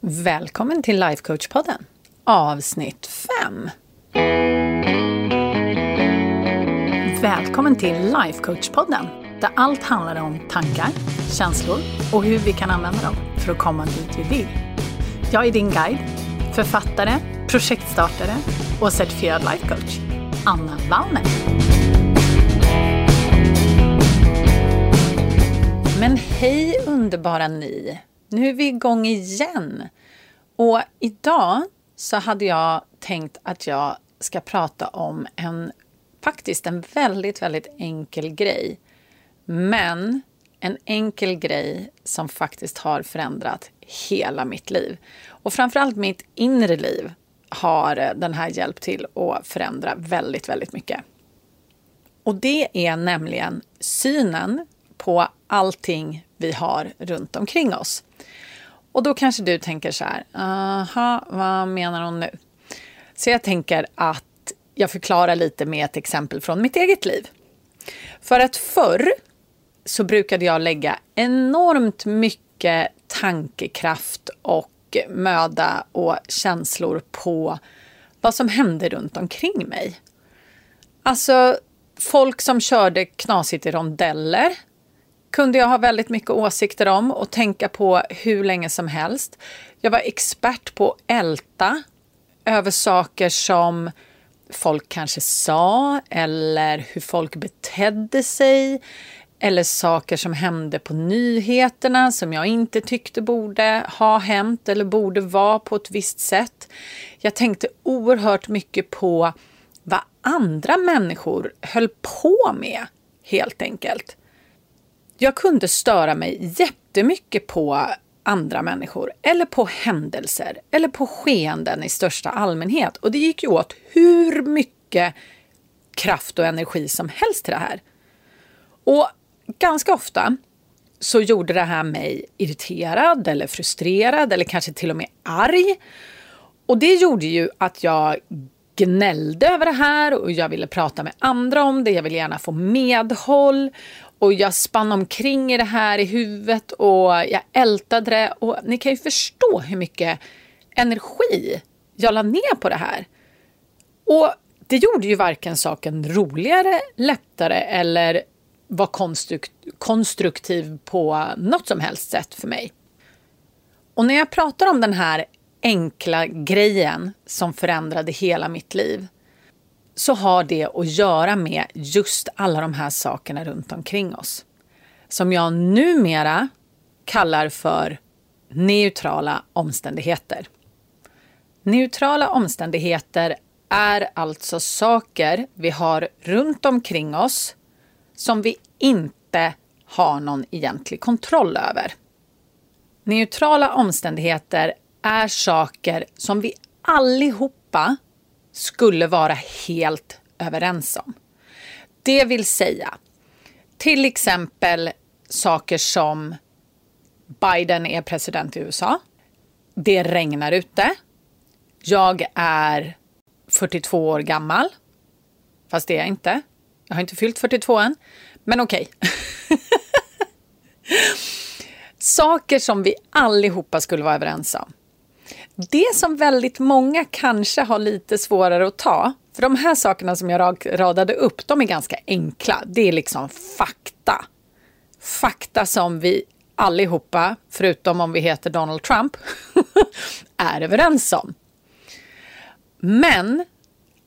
Välkommen till Lifecoach-podden, avsnitt 5. Välkommen till Lifecoach-podden, där allt handlar om tankar, känslor och hur vi kan använda dem för att komma dit vi vill. Jag är din guide, författare, projektstartare och certifierad lifecoach, Anna Wallner. Men hej underbara ni! Nu är vi igång igen. Och idag så hade jag tänkt att jag ska prata om en faktiskt en väldigt, väldigt enkel grej. Men en enkel grej som faktiskt har förändrat hela mitt liv. Och framförallt mitt inre liv har den här hjälpt till att förändra väldigt, väldigt mycket. Och det är nämligen synen på allting vi har runt omkring oss. Och då kanske du tänker så här, aha, vad menar hon nu? Så jag tänker att jag förklarar lite med ett exempel från mitt eget liv. För att förr så brukade jag lägga enormt mycket tankekraft och möda och känslor på vad som hände runt omkring mig. Alltså, folk som körde knasigt i rondeller kunde jag ha väldigt mycket åsikter om och tänka på hur länge som helst. Jag var expert på att älta över saker som folk kanske sa eller hur folk betedde sig eller saker som hände på nyheterna som jag inte tyckte borde ha hänt eller borde vara på ett visst sätt. Jag tänkte oerhört mycket på vad andra människor höll på med, helt enkelt. Jag kunde störa mig jättemycket på andra människor eller på händelser eller på skeenden i största allmänhet. Och det gick ju åt hur mycket kraft och energi som helst till det här. Och ganska ofta så gjorde det här mig irriterad eller frustrerad eller kanske till och med arg. Och det gjorde ju att jag gnällde över det här och jag ville prata med andra om det. Jag ville gärna få medhåll och jag spann omkring i det här i huvudet och jag ältade det. Och ni kan ju förstå hur mycket energi jag la ner på det här. Och det gjorde ju varken saken roligare, lättare eller var konstrukt konstruktiv på något som helst sätt för mig. Och när jag pratar om den här enkla grejen som förändrade hela mitt liv så har det att göra med just alla de här sakerna runt omkring oss. Som jag numera kallar för neutrala omständigheter. Neutrala omständigheter är alltså saker vi har runt omkring oss som vi inte har någon egentlig kontroll över. Neutrala omständigheter är saker som vi allihopa skulle vara helt överens om. Det vill säga, till exempel saker som Biden är president i USA. Det regnar ute. Jag är 42 år gammal. Fast det är jag inte. Jag har inte fyllt 42 än. Men okej. Okay. saker som vi allihopa skulle vara överens om. Det som väldigt många kanske har lite svårare att ta, för de här sakerna som jag radade upp, de är ganska enkla. Det är liksom fakta. Fakta som vi allihopa, förutom om vi heter Donald Trump, är överens om. Men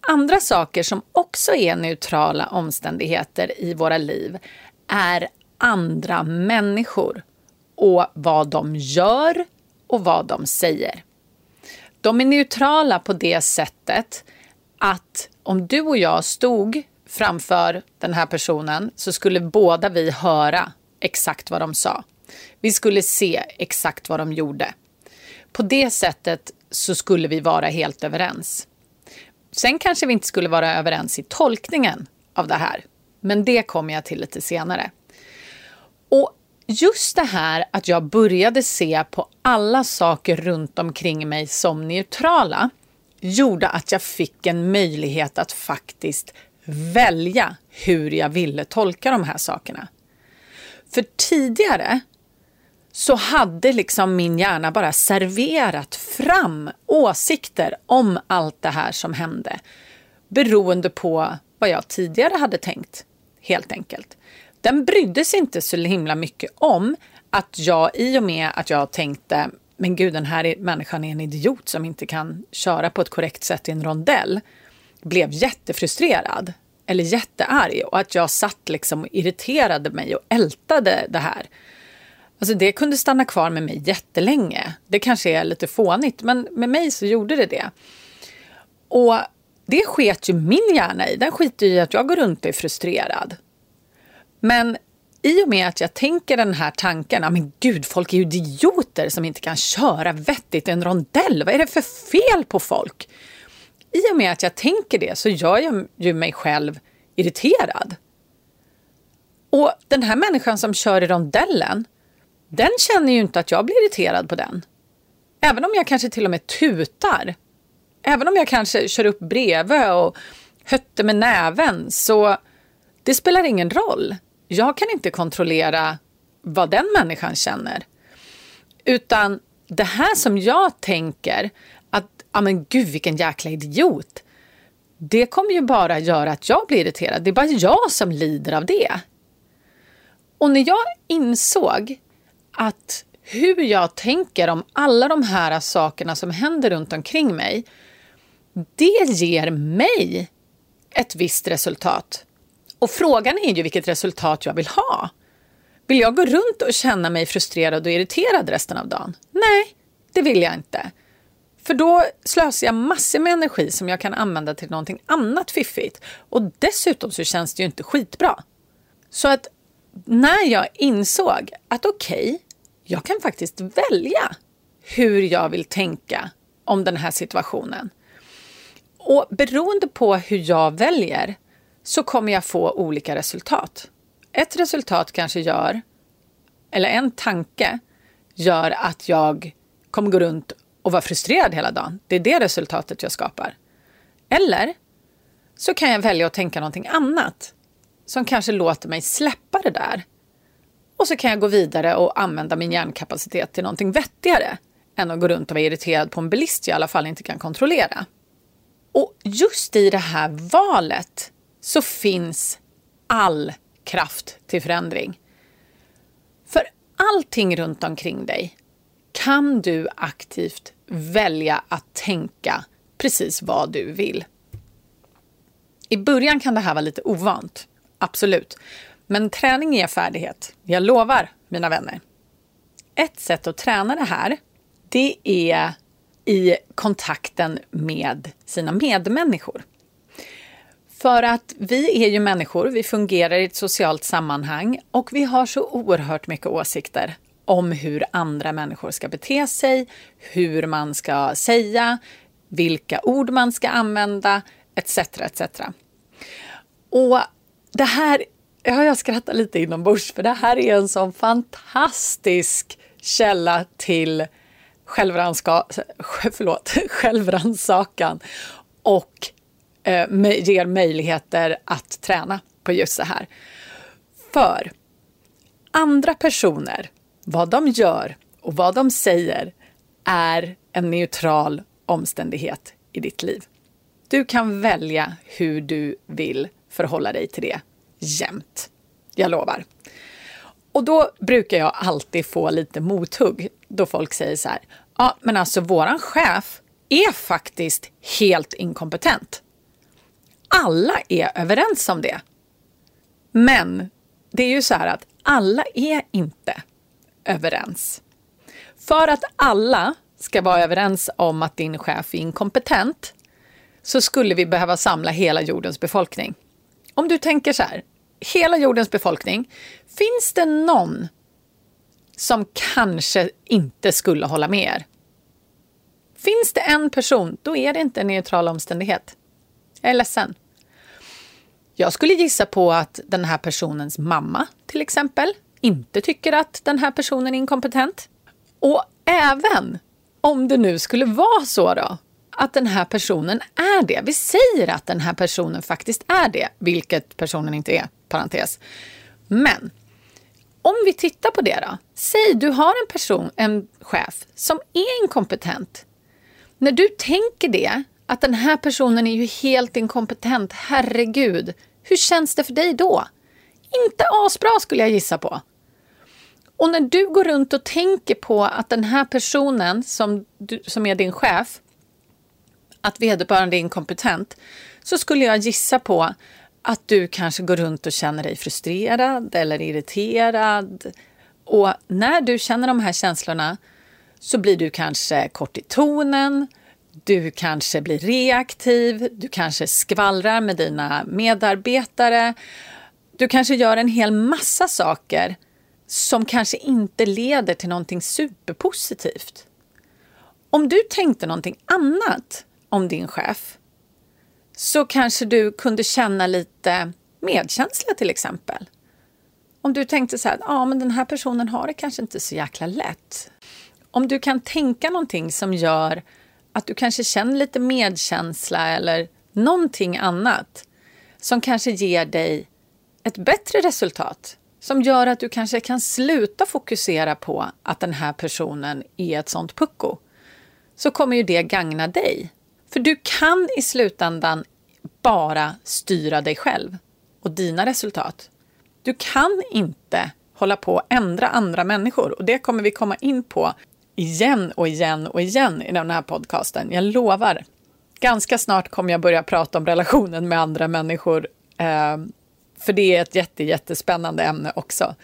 andra saker som också är neutrala omständigheter i våra liv är andra människor och vad de gör och vad de säger. De är neutrala på det sättet att om du och jag stod framför den här personen så skulle båda vi höra exakt vad de sa. Vi skulle se exakt vad de gjorde. På det sättet så skulle vi vara helt överens. Sen kanske vi inte skulle vara överens i tolkningen av det här. Men det kommer jag till lite senare. Och just det här att jag började se på alla saker runt omkring mig som neutrala gjorde att jag fick en möjlighet att faktiskt välja hur jag ville tolka de här sakerna. För tidigare så hade liksom min hjärna bara serverat fram åsikter om allt det här som hände. Beroende på vad jag tidigare hade tänkt, helt enkelt. Den brydde sig inte så himla mycket om att jag, i och med att jag tänkte men gud, den här människan är en idiot som inte kan köra på ett korrekt sätt i en rondell, blev jättefrustrerad eller jättearg och att jag satt liksom och irriterade mig och ältade det här. Alltså det kunde stanna kvar med mig jättelänge. Det kanske är lite fånigt, men med mig så gjorde det det. Och det sket ju min hjärna i. Den skiter i att jag går runt och är frustrerad. Men i och med att jag tänker den här tanken, ah, men gud, folk är ju idioter som inte kan köra vettigt i en rondell. Vad är det för fel på folk? I och med att jag tänker det så gör jag ju mig själv irriterad. Och den här människan som kör i rondellen, den känner ju inte att jag blir irriterad på den. Även om jag kanske till och med tutar. Även om jag kanske kör upp bredvid och hötter med näven så det spelar ingen roll. Jag kan inte kontrollera vad den människan känner. Utan det här som jag tänker, att ja men gud vilken jäkla idiot. Det kommer ju bara göra att jag blir irriterad. Det är bara jag som lider av det. Och när jag insåg att hur jag tänker om alla de här sakerna som händer runt omkring mig, det ger mig ett visst resultat. Och frågan är ju vilket resultat jag vill ha. Vill jag gå runt och känna mig frustrerad och irriterad resten av dagen? Nej, det vill jag inte. För då slösar jag massor med energi som jag kan använda till någonting annat fiffigt. Och dessutom så känns det ju inte skitbra. Så att när jag insåg att okej, okay, jag kan faktiskt välja hur jag vill tänka om den här situationen. Och beroende på hur jag väljer så kommer jag få olika resultat. Ett resultat kanske gör, eller en tanke gör att jag kommer gå runt och vara frustrerad hela dagen. Det är det resultatet jag skapar. Eller så kan jag välja att tänka någonting annat som kanske låter mig släppa det där. Och så kan jag gå vidare och använda min hjärnkapacitet till någonting vettigare än att gå runt och vara irriterad på en bilist jag i alla fall inte kan kontrollera. Och just i det här valet så finns all kraft till förändring. För allting runt omkring dig kan du aktivt välja att tänka precis vad du vill. I början kan det här vara lite ovant, absolut. Men träning är färdighet. Jag lovar, mina vänner. Ett sätt att träna det här, det är i kontakten med sina medmänniskor. För att vi är ju människor, vi fungerar i ett socialt sammanhang och vi har så oerhört mycket åsikter om hur andra människor ska bete sig, hur man ska säga, vilka ord man ska använda, etc. etc. Och det här, ja, jag skrattar lite inombords, för det här är en sån fantastisk källa till självranska, förlåt, självrannsakan och eh, ger möjligheter att träna på just det här. För andra personer, vad de gör och vad de säger är en neutral omständighet i ditt liv. Du kan välja hur du vill förhålla dig till det jämt. Jag lovar. Och då brukar jag alltid få lite mothugg då folk säger så här. Ja, men alltså våran chef är faktiskt helt inkompetent alla är överens om det. Men det är ju så här att alla är inte överens. För att alla ska vara överens om att din chef är inkompetent så skulle vi behöva samla hela jordens befolkning. Om du tänker så här, hela jordens befolkning, finns det någon som kanske inte skulle hålla med er? Finns det en person, då är det inte en neutral omständighet. Jag är ledsen. Jag skulle gissa på att den här personens mamma till exempel inte tycker att den här personen är inkompetent. Och även om det nu skulle vara så då att den här personen är det. Vi säger att den här personen faktiskt är det, vilket personen inte är, parentes. Men Om vi tittar på det då. Säg du har en person, en chef, som är inkompetent. När du tänker det, att den här personen är ju helt inkompetent, herregud, hur känns det för dig då? Inte asbra skulle jag gissa på. Och när du går runt och tänker på att den här personen som, du, som är din chef, att vederbörande är inkompetent, så skulle jag gissa på att du kanske går runt och känner dig frustrerad eller irriterad. Och när du känner de här känslorna så blir du kanske kort i tonen, du kanske blir reaktiv, du kanske skvallrar med dina medarbetare. Du kanske gör en hel massa saker som kanske inte leder till någonting superpositivt. Om du tänkte någonting annat om din chef så kanske du kunde känna lite medkänsla till exempel. Om du tänkte så här, ja men den här personen har det kanske inte så jäkla lätt. Om du kan tänka någonting som gör att du kanske känner lite medkänsla eller någonting annat som kanske ger dig ett bättre resultat. Som gör att du kanske kan sluta fokusera på att den här personen är ett sånt pucko. Så kommer ju det gagna dig. För du kan i slutändan bara styra dig själv och dina resultat. Du kan inte hålla på och ändra andra människor och det kommer vi komma in på igen och igen och igen i den här podcasten. Jag lovar. Ganska snart kommer jag börja prata om relationen med andra människor. Eh, för det är ett jätte, jättespännande ämne också.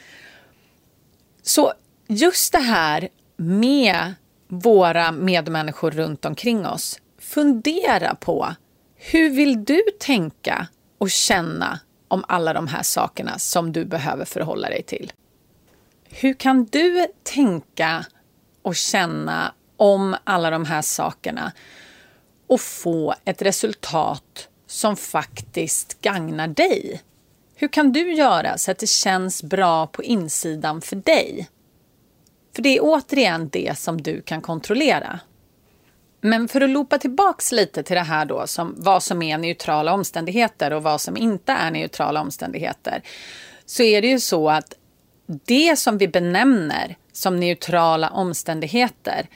Så just det här med våra medmänniskor runt omkring oss. Fundera på hur vill du tänka och känna om alla de här sakerna som du behöver förhålla dig till? Hur kan du tänka och känna om alla de här sakerna och få ett resultat som faktiskt gagnar dig? Hur kan du göra så att det känns bra på insidan för dig? För det är återigen det som du kan kontrollera. Men för att loopa tillbaks lite till det här då, som vad som är neutrala omständigheter och vad som inte är neutrala omständigheter, så är det ju så att det som vi benämner som neutrala omständigheter,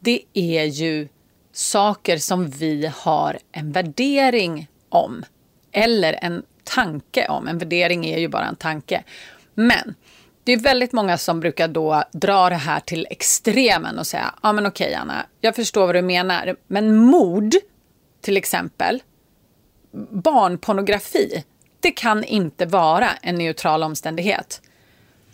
det är ju saker som vi har en värdering om. Eller en tanke om. En värdering är ju bara en tanke. Men det är väldigt många som brukar då dra det här till extremen och säga, ja men okej Anna, jag förstår vad du menar, men mord till exempel, barnpornografi, det kan inte vara en neutral omständighet.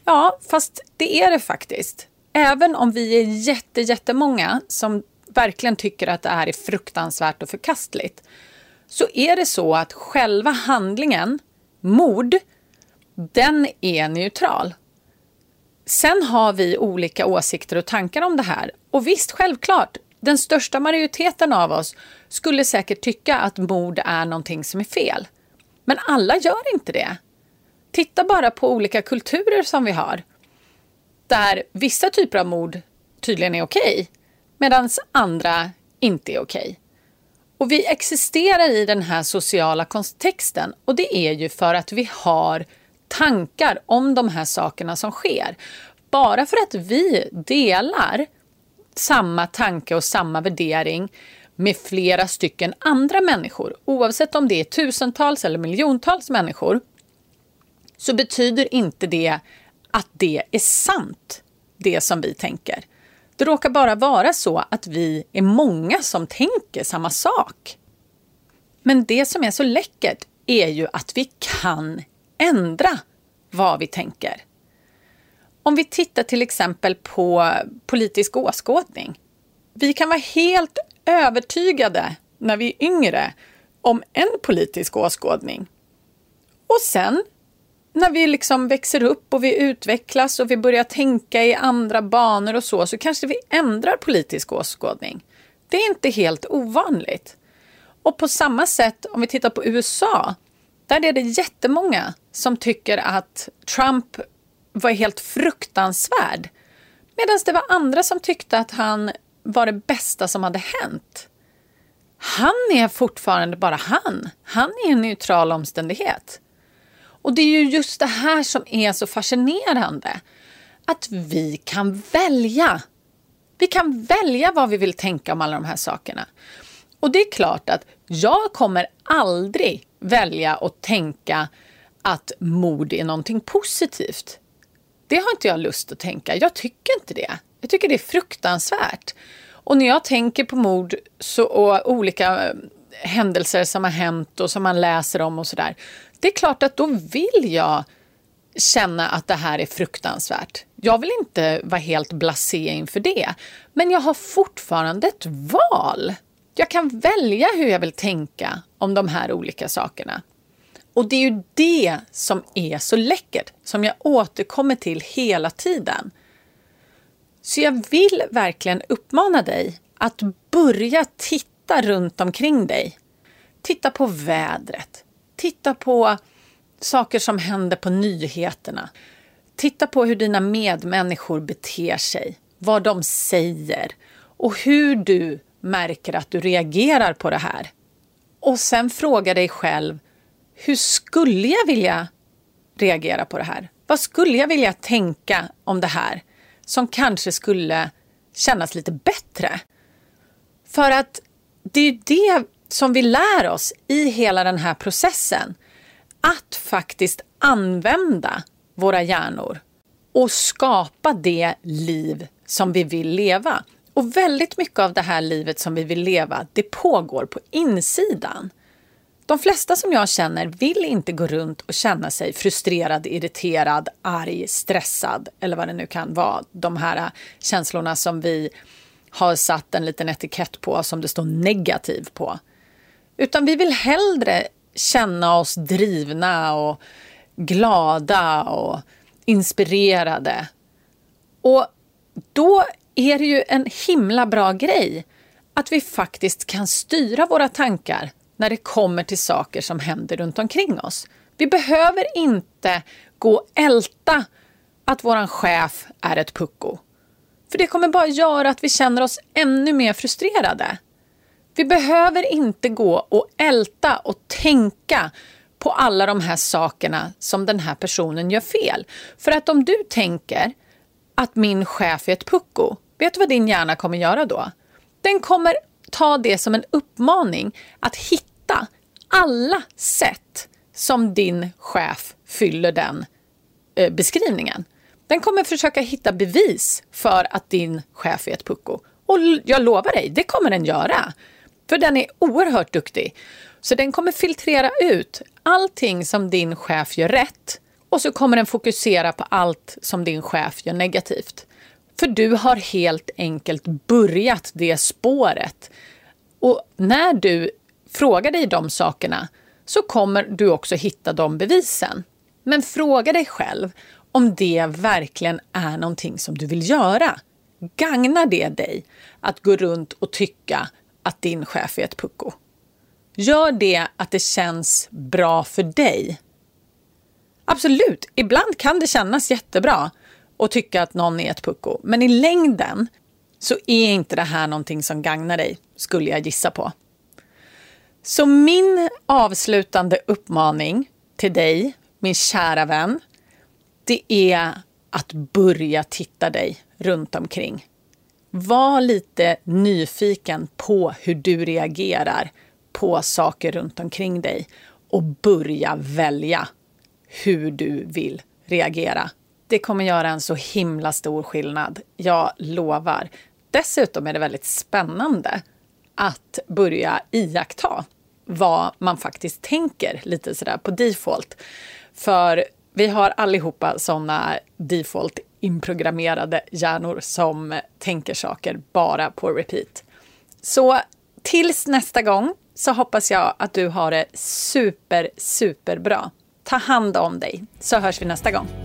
Ja, fast det är det faktiskt. Även om vi är jätte, jättemånga som verkligen tycker att det här är fruktansvärt och förkastligt, så är det så att själva handlingen, mord, den är neutral. Sen har vi olika åsikter och tankar om det här. Och visst, självklart, den största majoriteten av oss skulle säkert tycka att mord är någonting som är fel. Men alla gör inte det. Titta bara på olika kulturer som vi har. Där vissa typer av mord tydligen är okej, medan andra inte är okej. Och vi existerar i den här sociala kontexten och det är ju för att vi har tankar om de här sakerna som sker. Bara för att vi delar samma tanke och samma värdering med flera stycken andra människor, oavsett om det är tusentals eller miljontals människor, så betyder inte det att det är sant, det som vi tänker. Det råkar bara vara så att vi är många som tänker samma sak. Men det som är så läckert är ju att vi kan ändra vad vi tänker. Om vi tittar till exempel på politisk åskådning. Vi kan vara helt övertygade när vi är yngre om en politisk åskådning. Och sen när vi liksom växer upp och vi utvecklas och vi börjar tänka i andra banor och så, så kanske vi ändrar politisk åskådning. Det är inte helt ovanligt. Och på samma sätt om vi tittar på USA, där är det jättemånga som tycker att Trump var helt fruktansvärd. Medan det var andra som tyckte att han var det bästa som hade hänt. Han är fortfarande bara han. Han är en neutral omständighet. Och det är ju just det här som är så fascinerande. att vi kan välja. Vi kan välja vad vi vill tänka om alla de här sakerna. Och det är klart att jag kommer aldrig välja att tänka att mord är någonting positivt. Det har inte jag lust att tänka. Jag tycker inte det. Jag tycker det är fruktansvärt. Och när jag tänker på mord så, och olika eh, händelser som har hänt och som man läser om och sådär. Det är klart att då vill jag känna att det här är fruktansvärt. Jag vill inte vara helt blasé inför det. Men jag har fortfarande ett val. Jag kan välja hur jag vill tänka om de här olika sakerna. Och det är ju det som är så läckert, som jag återkommer till hela tiden. Så jag vill verkligen uppmana dig att börja titta runt omkring dig. Titta på vädret. Titta på saker som händer på nyheterna. Titta på hur dina medmänniskor beter sig, vad de säger och hur du märker att du reagerar på det här. Och sen fråga dig själv, hur skulle jag vilja reagera på det här? Vad skulle jag vilja tänka om det här som kanske skulle kännas lite bättre? För att det är ju det som vi lär oss i hela den här processen. Att faktiskt använda våra hjärnor och skapa det liv som vi vill leva. Och väldigt mycket av det här livet som vi vill leva, det pågår på insidan. De flesta som jag känner vill inte gå runt och känna sig frustrerad, irriterad, arg, stressad eller vad det nu kan vara. De här äh, känslorna som vi har satt en liten etikett på som det står negativ på. Utan vi vill hellre känna oss drivna och glada och inspirerade. Och då är det ju en himla bra grej att vi faktiskt kan styra våra tankar när det kommer till saker som händer runt omkring oss. Vi behöver inte gå och älta att vår chef är ett pucko. För det kommer bara göra att vi känner oss ännu mer frustrerade. Vi behöver inte gå och älta och tänka på alla de här sakerna som den här personen gör fel. För att om du tänker att min chef är ett pucko, vet du vad din hjärna kommer göra då? Den kommer ta det som en uppmaning att hitta alla sätt som din chef fyller den eh, beskrivningen. Den kommer försöka hitta bevis för att din chef är ett pucko. Och jag lovar dig, det kommer den göra. För den är oerhört duktig. Så den kommer filtrera ut allting som din chef gör rätt och så kommer den fokusera på allt som din chef gör negativt. För du har helt enkelt börjat det spåret. Och när du frågar dig de sakerna så kommer du också hitta de bevisen. Men fråga dig själv om det verkligen är någonting som du vill göra. Gagnar det dig att gå runt och tycka att din chef är ett pucko? Gör det att det känns bra för dig? Absolut, ibland kan det kännas jättebra att tycka att någon är ett pucko. Men i längden så är inte det här någonting som gagnar dig, skulle jag gissa på. Så min avslutande uppmaning till dig, min kära vän, det är att börja titta dig runt omkring. Var lite nyfiken på hur du reagerar på saker runt omkring dig och börja välja hur du vill reagera. Det kommer göra en så himla stor skillnad, jag lovar. Dessutom är det väldigt spännande att börja iaktta vad man faktiskt tänker lite sådär på default. För vi har allihopa sådana default inprogrammerade hjärnor som tänker saker bara på repeat. Så tills nästa gång så hoppas jag att du har det super, super bra. Ta hand om dig så hörs vi nästa gång.